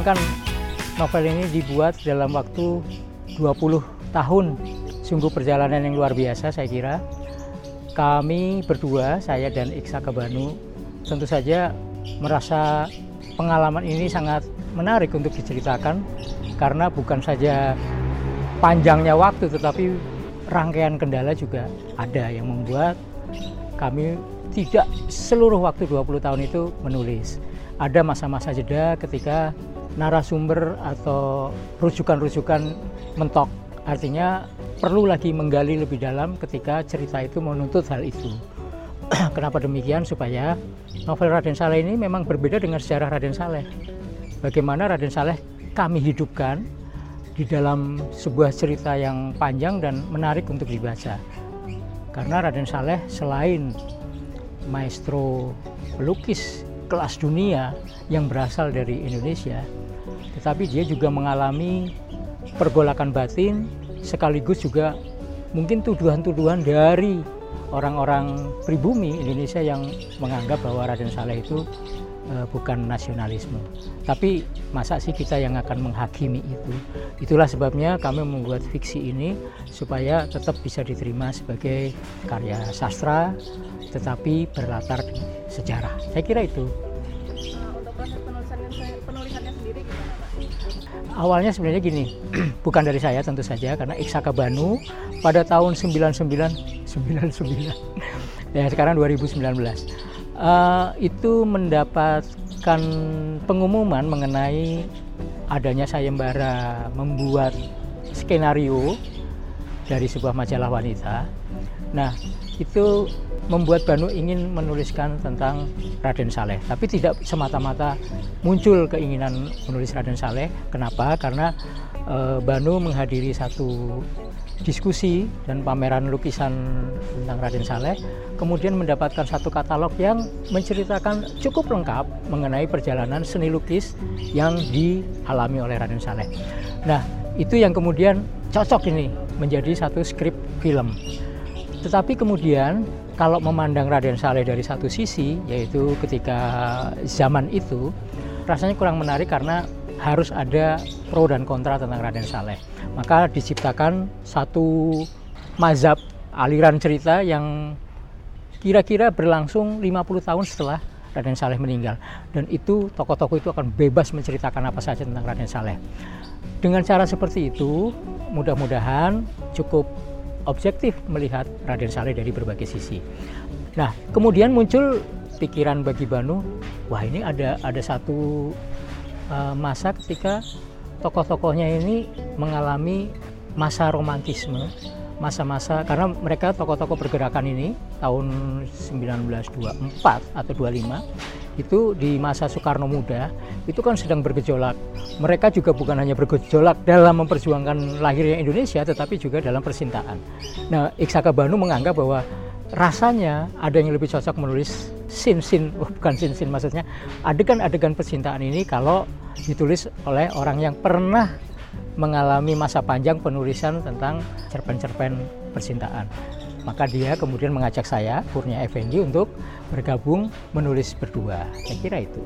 Bayangkan novel ini dibuat dalam waktu 20 tahun. Sungguh perjalanan yang luar biasa saya kira. Kami berdua, saya dan Iksa Kebanu, tentu saja merasa pengalaman ini sangat menarik untuk diceritakan karena bukan saja panjangnya waktu tetapi rangkaian kendala juga ada yang membuat kami tidak seluruh waktu 20 tahun itu menulis. Ada masa-masa jeda ketika narasumber atau rujukan-rujukan mentok. Artinya perlu lagi menggali lebih dalam ketika cerita itu menuntut hal itu. Kenapa demikian? Supaya novel Raden Saleh ini memang berbeda dengan sejarah Raden Saleh. Bagaimana Raden Saleh kami hidupkan di dalam sebuah cerita yang panjang dan menarik untuk dibaca. Karena Raden Saleh selain maestro pelukis kelas dunia yang berasal dari Indonesia, tetapi dia juga mengalami pergolakan batin sekaligus juga mungkin tuduhan-tuduhan dari orang-orang pribumi Indonesia yang menganggap bahwa Raden Saleh itu uh, bukan nasionalisme. Tapi masa sih kita yang akan menghakimi itu? Itulah sebabnya kami membuat fiksi ini supaya tetap bisa diterima sebagai karya sastra tetapi berlatar sejarah. Saya kira itu. Awalnya sebenarnya gini, bukan dari saya tentu saja karena Iksaka Banu pada tahun 99 99 ya sekarang 2019 uh, itu mendapatkan pengumuman mengenai adanya sayembara membuat skenario dari sebuah majalah wanita. Nah, itu membuat Banu ingin menuliskan tentang Raden Saleh, tapi tidak semata-mata muncul keinginan menulis Raden Saleh. Kenapa? Karena e, Banu menghadiri satu diskusi dan pameran lukisan tentang Raden Saleh, kemudian mendapatkan satu katalog yang menceritakan cukup lengkap mengenai perjalanan seni lukis yang dialami oleh Raden Saleh. Nah, itu yang kemudian cocok ini menjadi satu skrip film. Tetapi kemudian kalau memandang Raden Saleh dari satu sisi, yaitu ketika zaman itu, rasanya kurang menarik karena harus ada pro dan kontra tentang Raden Saleh. Maka diciptakan satu mazhab aliran cerita yang kira-kira berlangsung 50 tahun setelah Raden Saleh meninggal. Dan itu tokoh-tokoh itu akan bebas menceritakan apa saja tentang Raden Saleh. Dengan cara seperti itu, mudah-mudahan cukup objektif melihat Raden Saleh dari berbagai sisi. Nah, kemudian muncul pikiran bagi Banu, wah ini ada ada satu uh, masa ketika tokoh-tokohnya ini mengalami masa romantisme, masa-masa karena mereka tokoh-tokoh pergerakan ini tahun 1924 atau 25 itu di masa Soekarno muda itu kan sedang bergejolak. Mereka juga bukan hanya bergejolak dalam memperjuangkan lahirnya Indonesia tetapi juga dalam persintaan. Nah, Iksaka Banu menganggap bahwa rasanya ada yang lebih cocok menulis sin-sin, oh, bukan sin-sin maksudnya adegan-adegan percintaan ini kalau ditulis oleh orang yang pernah mengalami masa panjang penulisan tentang cerpen-cerpen percintaan. Maka dia kemudian mengajak saya, Kurnia Effendi, untuk bergabung menulis berdua. Saya kira itu.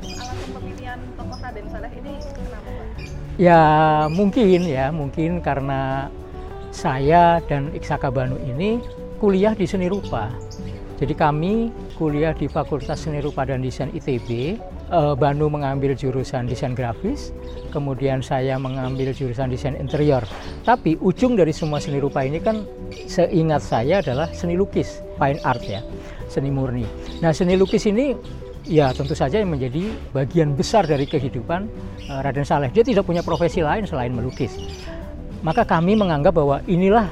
Terus alasan pemilihan tokoh Raden Saleh ini kenapa Pak? Ya mungkin ya, mungkin karena saya dan Iksaka Banu ini kuliah di seni rupa. Jadi kami kuliah di Fakultas Seni Rupa dan Desain ITB. Eh, Banu mengambil jurusan desain grafis, kemudian saya mengambil jurusan desain interior. Tapi ujung dari semua seni rupa ini kan seingat saya adalah seni lukis, fine art ya, seni murni. Nah seni lukis ini ya tentu saja yang menjadi bagian besar dari kehidupan uh, Raden Saleh. Dia tidak punya profesi lain selain melukis. Maka kami menganggap bahwa inilah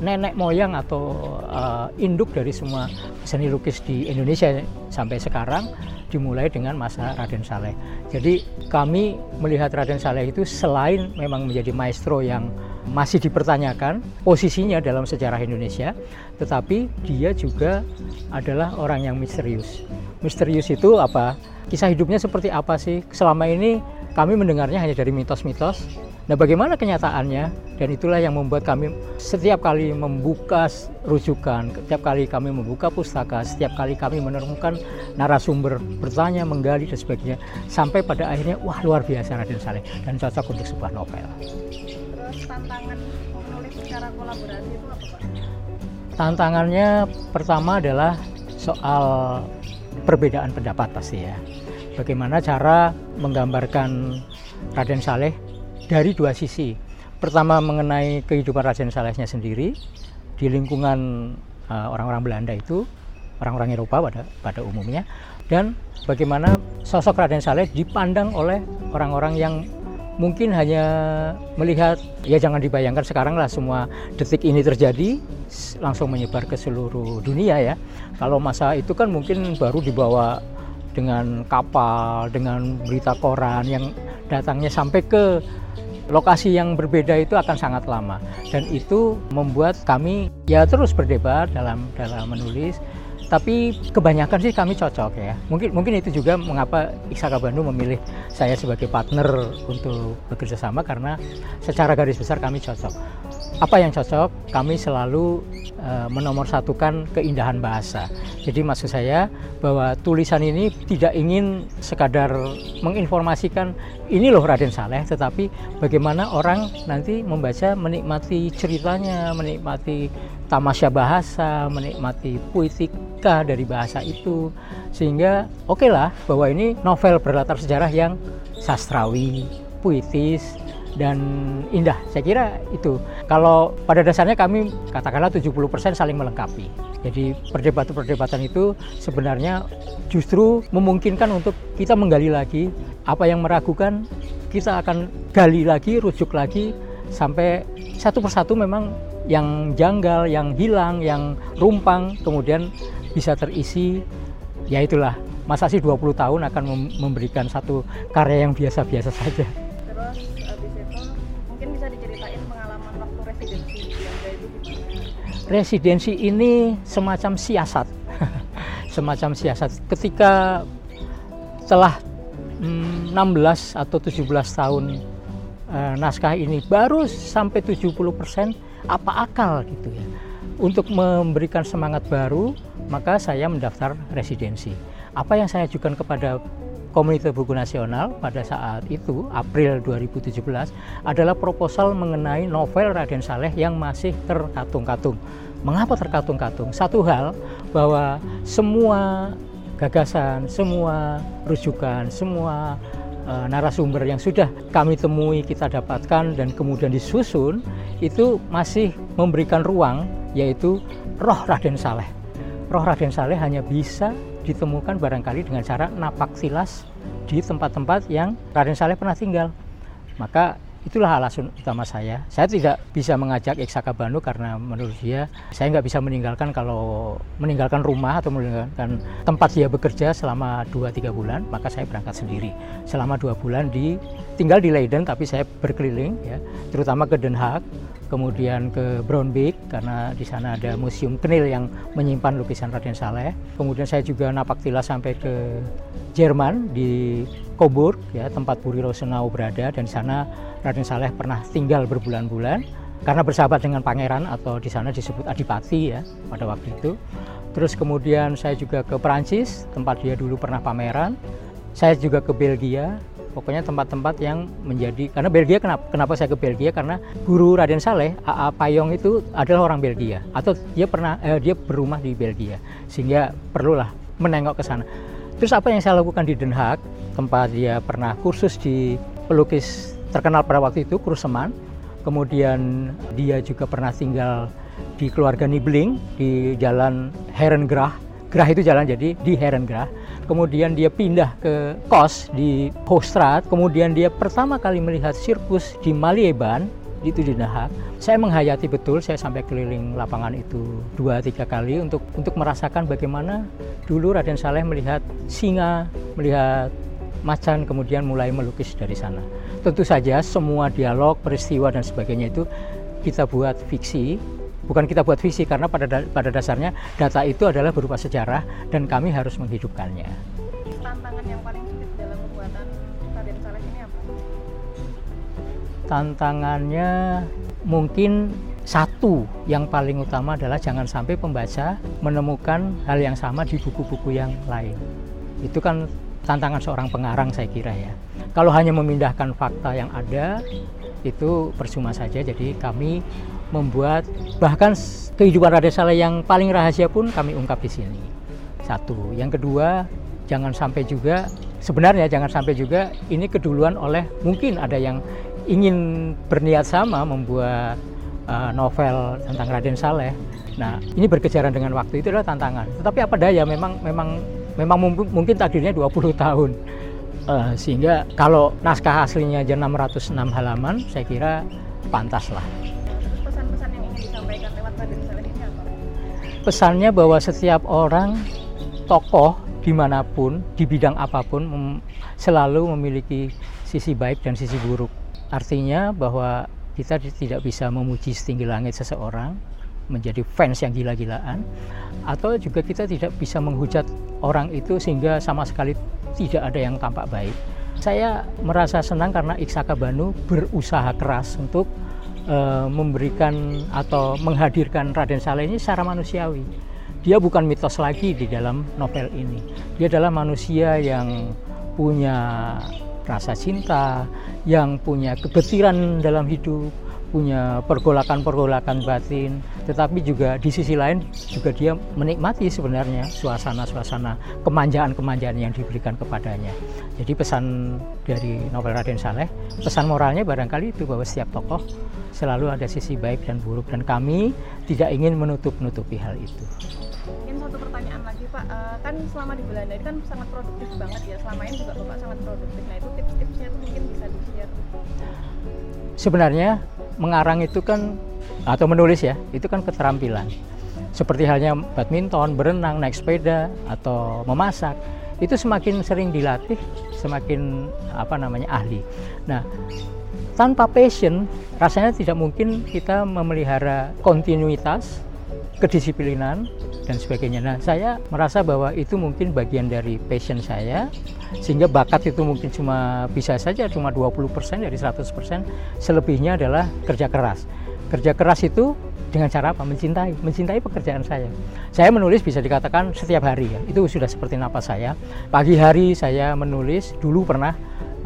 nenek moyang atau uh, induk dari semua seni lukis di Indonesia sampai sekarang dimulai dengan masa Raden Saleh. Jadi kami melihat Raden Saleh itu selain memang menjadi maestro yang masih dipertanyakan posisinya dalam sejarah Indonesia, tetapi dia juga adalah orang yang misterius. Misterius itu apa? Kisah hidupnya seperti apa sih? Selama ini kami mendengarnya hanya dari mitos-mitos, Nah, bagaimana kenyataannya? Dan itulah yang membuat kami setiap kali membuka rujukan, setiap kali kami membuka pustaka, setiap kali kami menemukan narasumber, bertanya, menggali dan sebagainya, sampai pada akhirnya wah luar biasa Raden Saleh dan cocok untuk sebuah novel. Terus tantangan menulis secara kolaborasi itu apa Pak? Tantangannya pertama adalah soal perbedaan pendapat pasti ya. Bagaimana cara menggambarkan Raden Saleh dari dua sisi. Pertama mengenai kehidupan Raden Salehnya sendiri di lingkungan uh, orang-orang Belanda itu, orang-orang Eropa pada pada umumnya, dan bagaimana sosok Raden Saleh dipandang oleh orang-orang yang mungkin hanya melihat ya jangan dibayangkan sekarang lah semua detik ini terjadi langsung menyebar ke seluruh dunia ya. Kalau masa itu kan mungkin baru dibawa dengan kapal, dengan berita koran yang datangnya sampai ke lokasi yang berbeda itu akan sangat lama. Dan itu membuat kami ya terus berdebat dalam dalam menulis. Tapi kebanyakan sih kami cocok ya. Mungkin mungkin itu juga mengapa Iksaka Bandung memilih saya sebagai partner untuk bekerja sama karena secara garis besar kami cocok apa yang cocok kami selalu uh, menomorsatukan keindahan bahasa. Jadi maksud saya bahwa tulisan ini tidak ingin sekadar menginformasikan ini loh Raden Saleh tetapi bagaimana orang nanti membaca menikmati ceritanya menikmati tamasya bahasa menikmati puitika dari bahasa itu. Sehingga oke okay lah bahwa ini novel berlatar sejarah yang sastrawi puitis dan indah. Saya kira itu. Kalau pada dasarnya kami katakanlah 70% saling melengkapi. Jadi perdebatan-perdebatan itu sebenarnya justru memungkinkan untuk kita menggali lagi apa yang meragukan kita akan gali lagi, rujuk lagi sampai satu persatu memang yang janggal, yang hilang, yang rumpang kemudian bisa terisi ya itulah masa sih 20 tahun akan memberikan satu karya yang biasa-biasa saja. Residensi ini semacam siasat. Semacam siasat. Ketika telah mm, 16 atau 17 tahun uh, naskah ini baru sampai 70% apa akal gitu ya. Untuk memberikan semangat baru maka saya mendaftar residensi. Apa yang saya ajukan kepada Komunitas Buku Nasional pada saat itu April 2017 adalah proposal mengenai novel Raden Saleh yang masih terkatung-katung. Mengapa terkatung-katung? Satu hal bahwa semua gagasan, semua rujukan, semua uh, narasumber yang sudah kami temui, kita dapatkan dan kemudian disusun itu masih memberikan ruang yaitu roh Raden Saleh. Roh Raden Saleh hanya bisa ditemukan barangkali dengan cara napak tilas di tempat-tempat yang Raden Saleh pernah tinggal. Maka itulah alasan utama saya. Saya tidak bisa mengajak Eksaka Banu karena menurut dia saya nggak bisa meninggalkan kalau meninggalkan rumah atau meninggalkan tempat dia bekerja selama 2-3 bulan, maka saya berangkat sendiri. Selama dua bulan di tinggal di Leiden tapi saya berkeliling ya, terutama ke Den Haag, kemudian ke Braunbeek karena di sana ada museum Knil yang menyimpan lukisan Raden Saleh. Kemudian saya juga napak tilas sampai ke Jerman di Coburg ya tempat Buri Rosenau berada dan di sana Raden Saleh pernah tinggal berbulan-bulan karena bersahabat dengan pangeran atau di sana disebut adipati ya pada waktu itu. Terus kemudian saya juga ke Perancis tempat dia dulu pernah pameran. Saya juga ke Belgia pokoknya tempat-tempat yang menjadi karena Belgia kenapa kenapa saya ke Belgia karena guru Raden Saleh AA Payong itu adalah orang Belgia atau dia pernah eh, dia berumah di Belgia sehingga perlulah menengok ke sana. Terus apa yang saya lakukan di Den Haag tempat dia pernah kursus di pelukis terkenal pada waktu itu Kruseman. Kemudian dia juga pernah tinggal di keluarga Nibling di jalan Herengrah. Grah itu jalan jadi di Herengrah kemudian dia pindah ke kos di Hoogstraat, kemudian dia pertama kali melihat sirkus di Malieban, itu di Dahak. Saya menghayati betul, saya sampai keliling lapangan itu dua tiga kali untuk untuk merasakan bagaimana dulu Raden Saleh melihat singa, melihat macan, kemudian mulai melukis dari sana. Tentu saja semua dialog, peristiwa dan sebagainya itu kita buat fiksi, bukan kita buat visi karena pada pada dasarnya data itu adalah berupa sejarah dan kami harus menghidupkannya. Tantangan yang paling sulit dalam pembuatan Raden Saleh ini apa? Tantangannya mungkin satu yang paling utama adalah jangan sampai pembaca menemukan hal yang sama di buku-buku yang lain. Itu kan tantangan seorang pengarang saya kira ya. Kalau hanya memindahkan fakta yang ada itu percuma saja. Jadi kami membuat bahkan kehidupan Raden Saleh yang paling rahasia pun kami ungkap di sini. Satu. Yang kedua, jangan sampai juga sebenarnya jangan sampai juga ini keduluan oleh mungkin ada yang ingin berniat sama membuat uh, novel tentang Raden Saleh. Nah, ini berkejaran dengan waktu itu adalah tantangan. Tetapi apa daya memang memang memang mungkin takdirnya 20 tahun. Uh, sehingga kalau naskah aslinya aja 606 halaman, saya kira pantas lah. Pesannya bahwa setiap orang tokoh di mana pun, di bidang apa pun, selalu memiliki sisi baik dan sisi buruk. Artinya bahwa kita tidak bisa memuji setinggi langit seseorang menjadi fans yang gila-gilaan atau juga kita tidak bisa menghujat orang itu sehingga sama sekali tidak ada yang tampak baik. Saya merasa senang karena Iksaka Banu berusaha keras untuk uh, memberikan atau menghadirkan Raden Saleh ini secara manusiawi. Dia bukan mitos lagi di dalam novel ini. Dia adalah manusia yang punya rasa cinta, yang punya kebetiran dalam hidup, punya pergolakan-pergolakan batin, tetapi juga di sisi lain juga dia menikmati sebenarnya suasana-suasana kemanjaan-kemanjaan yang diberikan kepadanya. Jadi pesan dari novel Raden Saleh, pesan moralnya barangkali itu bahwa setiap tokoh selalu ada sisi baik dan buruk dan kami tidak ingin menutup-nutupi hal itu. Mungkin satu pertanyaan lagi Pak, uh, kan selama di Belanda ini kan sangat produktif banget ya, selama ini juga Bapak sangat produktif. Nah itu tips-tipsnya itu mungkin bisa di-share. Sebenarnya mengarang itu kan atau menulis ya, itu kan keterampilan. Seperti halnya badminton, berenang, naik sepeda atau memasak, itu semakin sering dilatih, semakin apa namanya ahli. Nah, tanpa passion, rasanya tidak mungkin kita memelihara kontinuitas, kedisiplinan dan sebagainya. Nah, saya merasa bahwa itu mungkin bagian dari passion saya sehingga bakat itu mungkin cuma bisa saja cuma 20% dari 100%, selebihnya adalah kerja keras. Kerja keras itu dengan cara apa? Mencintai, mencintai pekerjaan saya. Saya menulis bisa dikatakan setiap hari ya. Itu sudah seperti napas saya. Pagi hari saya menulis, dulu pernah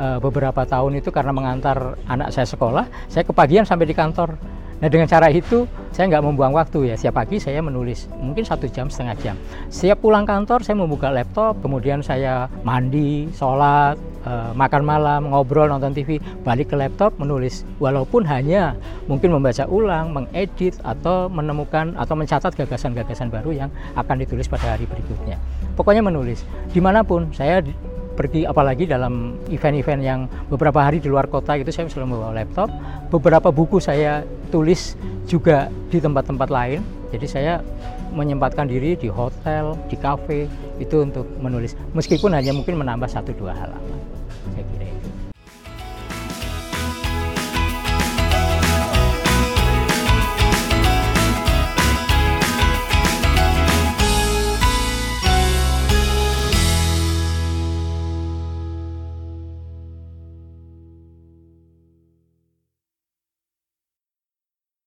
eh, beberapa tahun itu karena mengantar anak saya sekolah, saya kepagian sampai di kantor Nah dengan cara itu saya nggak membuang waktu ya. Setiap pagi saya menulis mungkin satu jam setengah jam. Setiap pulang kantor saya membuka laptop, kemudian saya mandi, sholat, eh, makan malam, ngobrol, nonton TV, balik ke laptop menulis. Walaupun hanya mungkin membaca ulang, mengedit atau menemukan atau mencatat gagasan-gagasan baru yang akan ditulis pada hari berikutnya. Pokoknya menulis di mana pun saya pergi apalagi dalam event-event yang beberapa hari di luar kota itu saya selalu membawa laptop. Beberapa buku saya tulis juga di tempat-tempat lain. Jadi saya menyempatkan diri di hotel di kafe itu untuk menulis. Meskipun hanya mungkin menambah satu dua halaman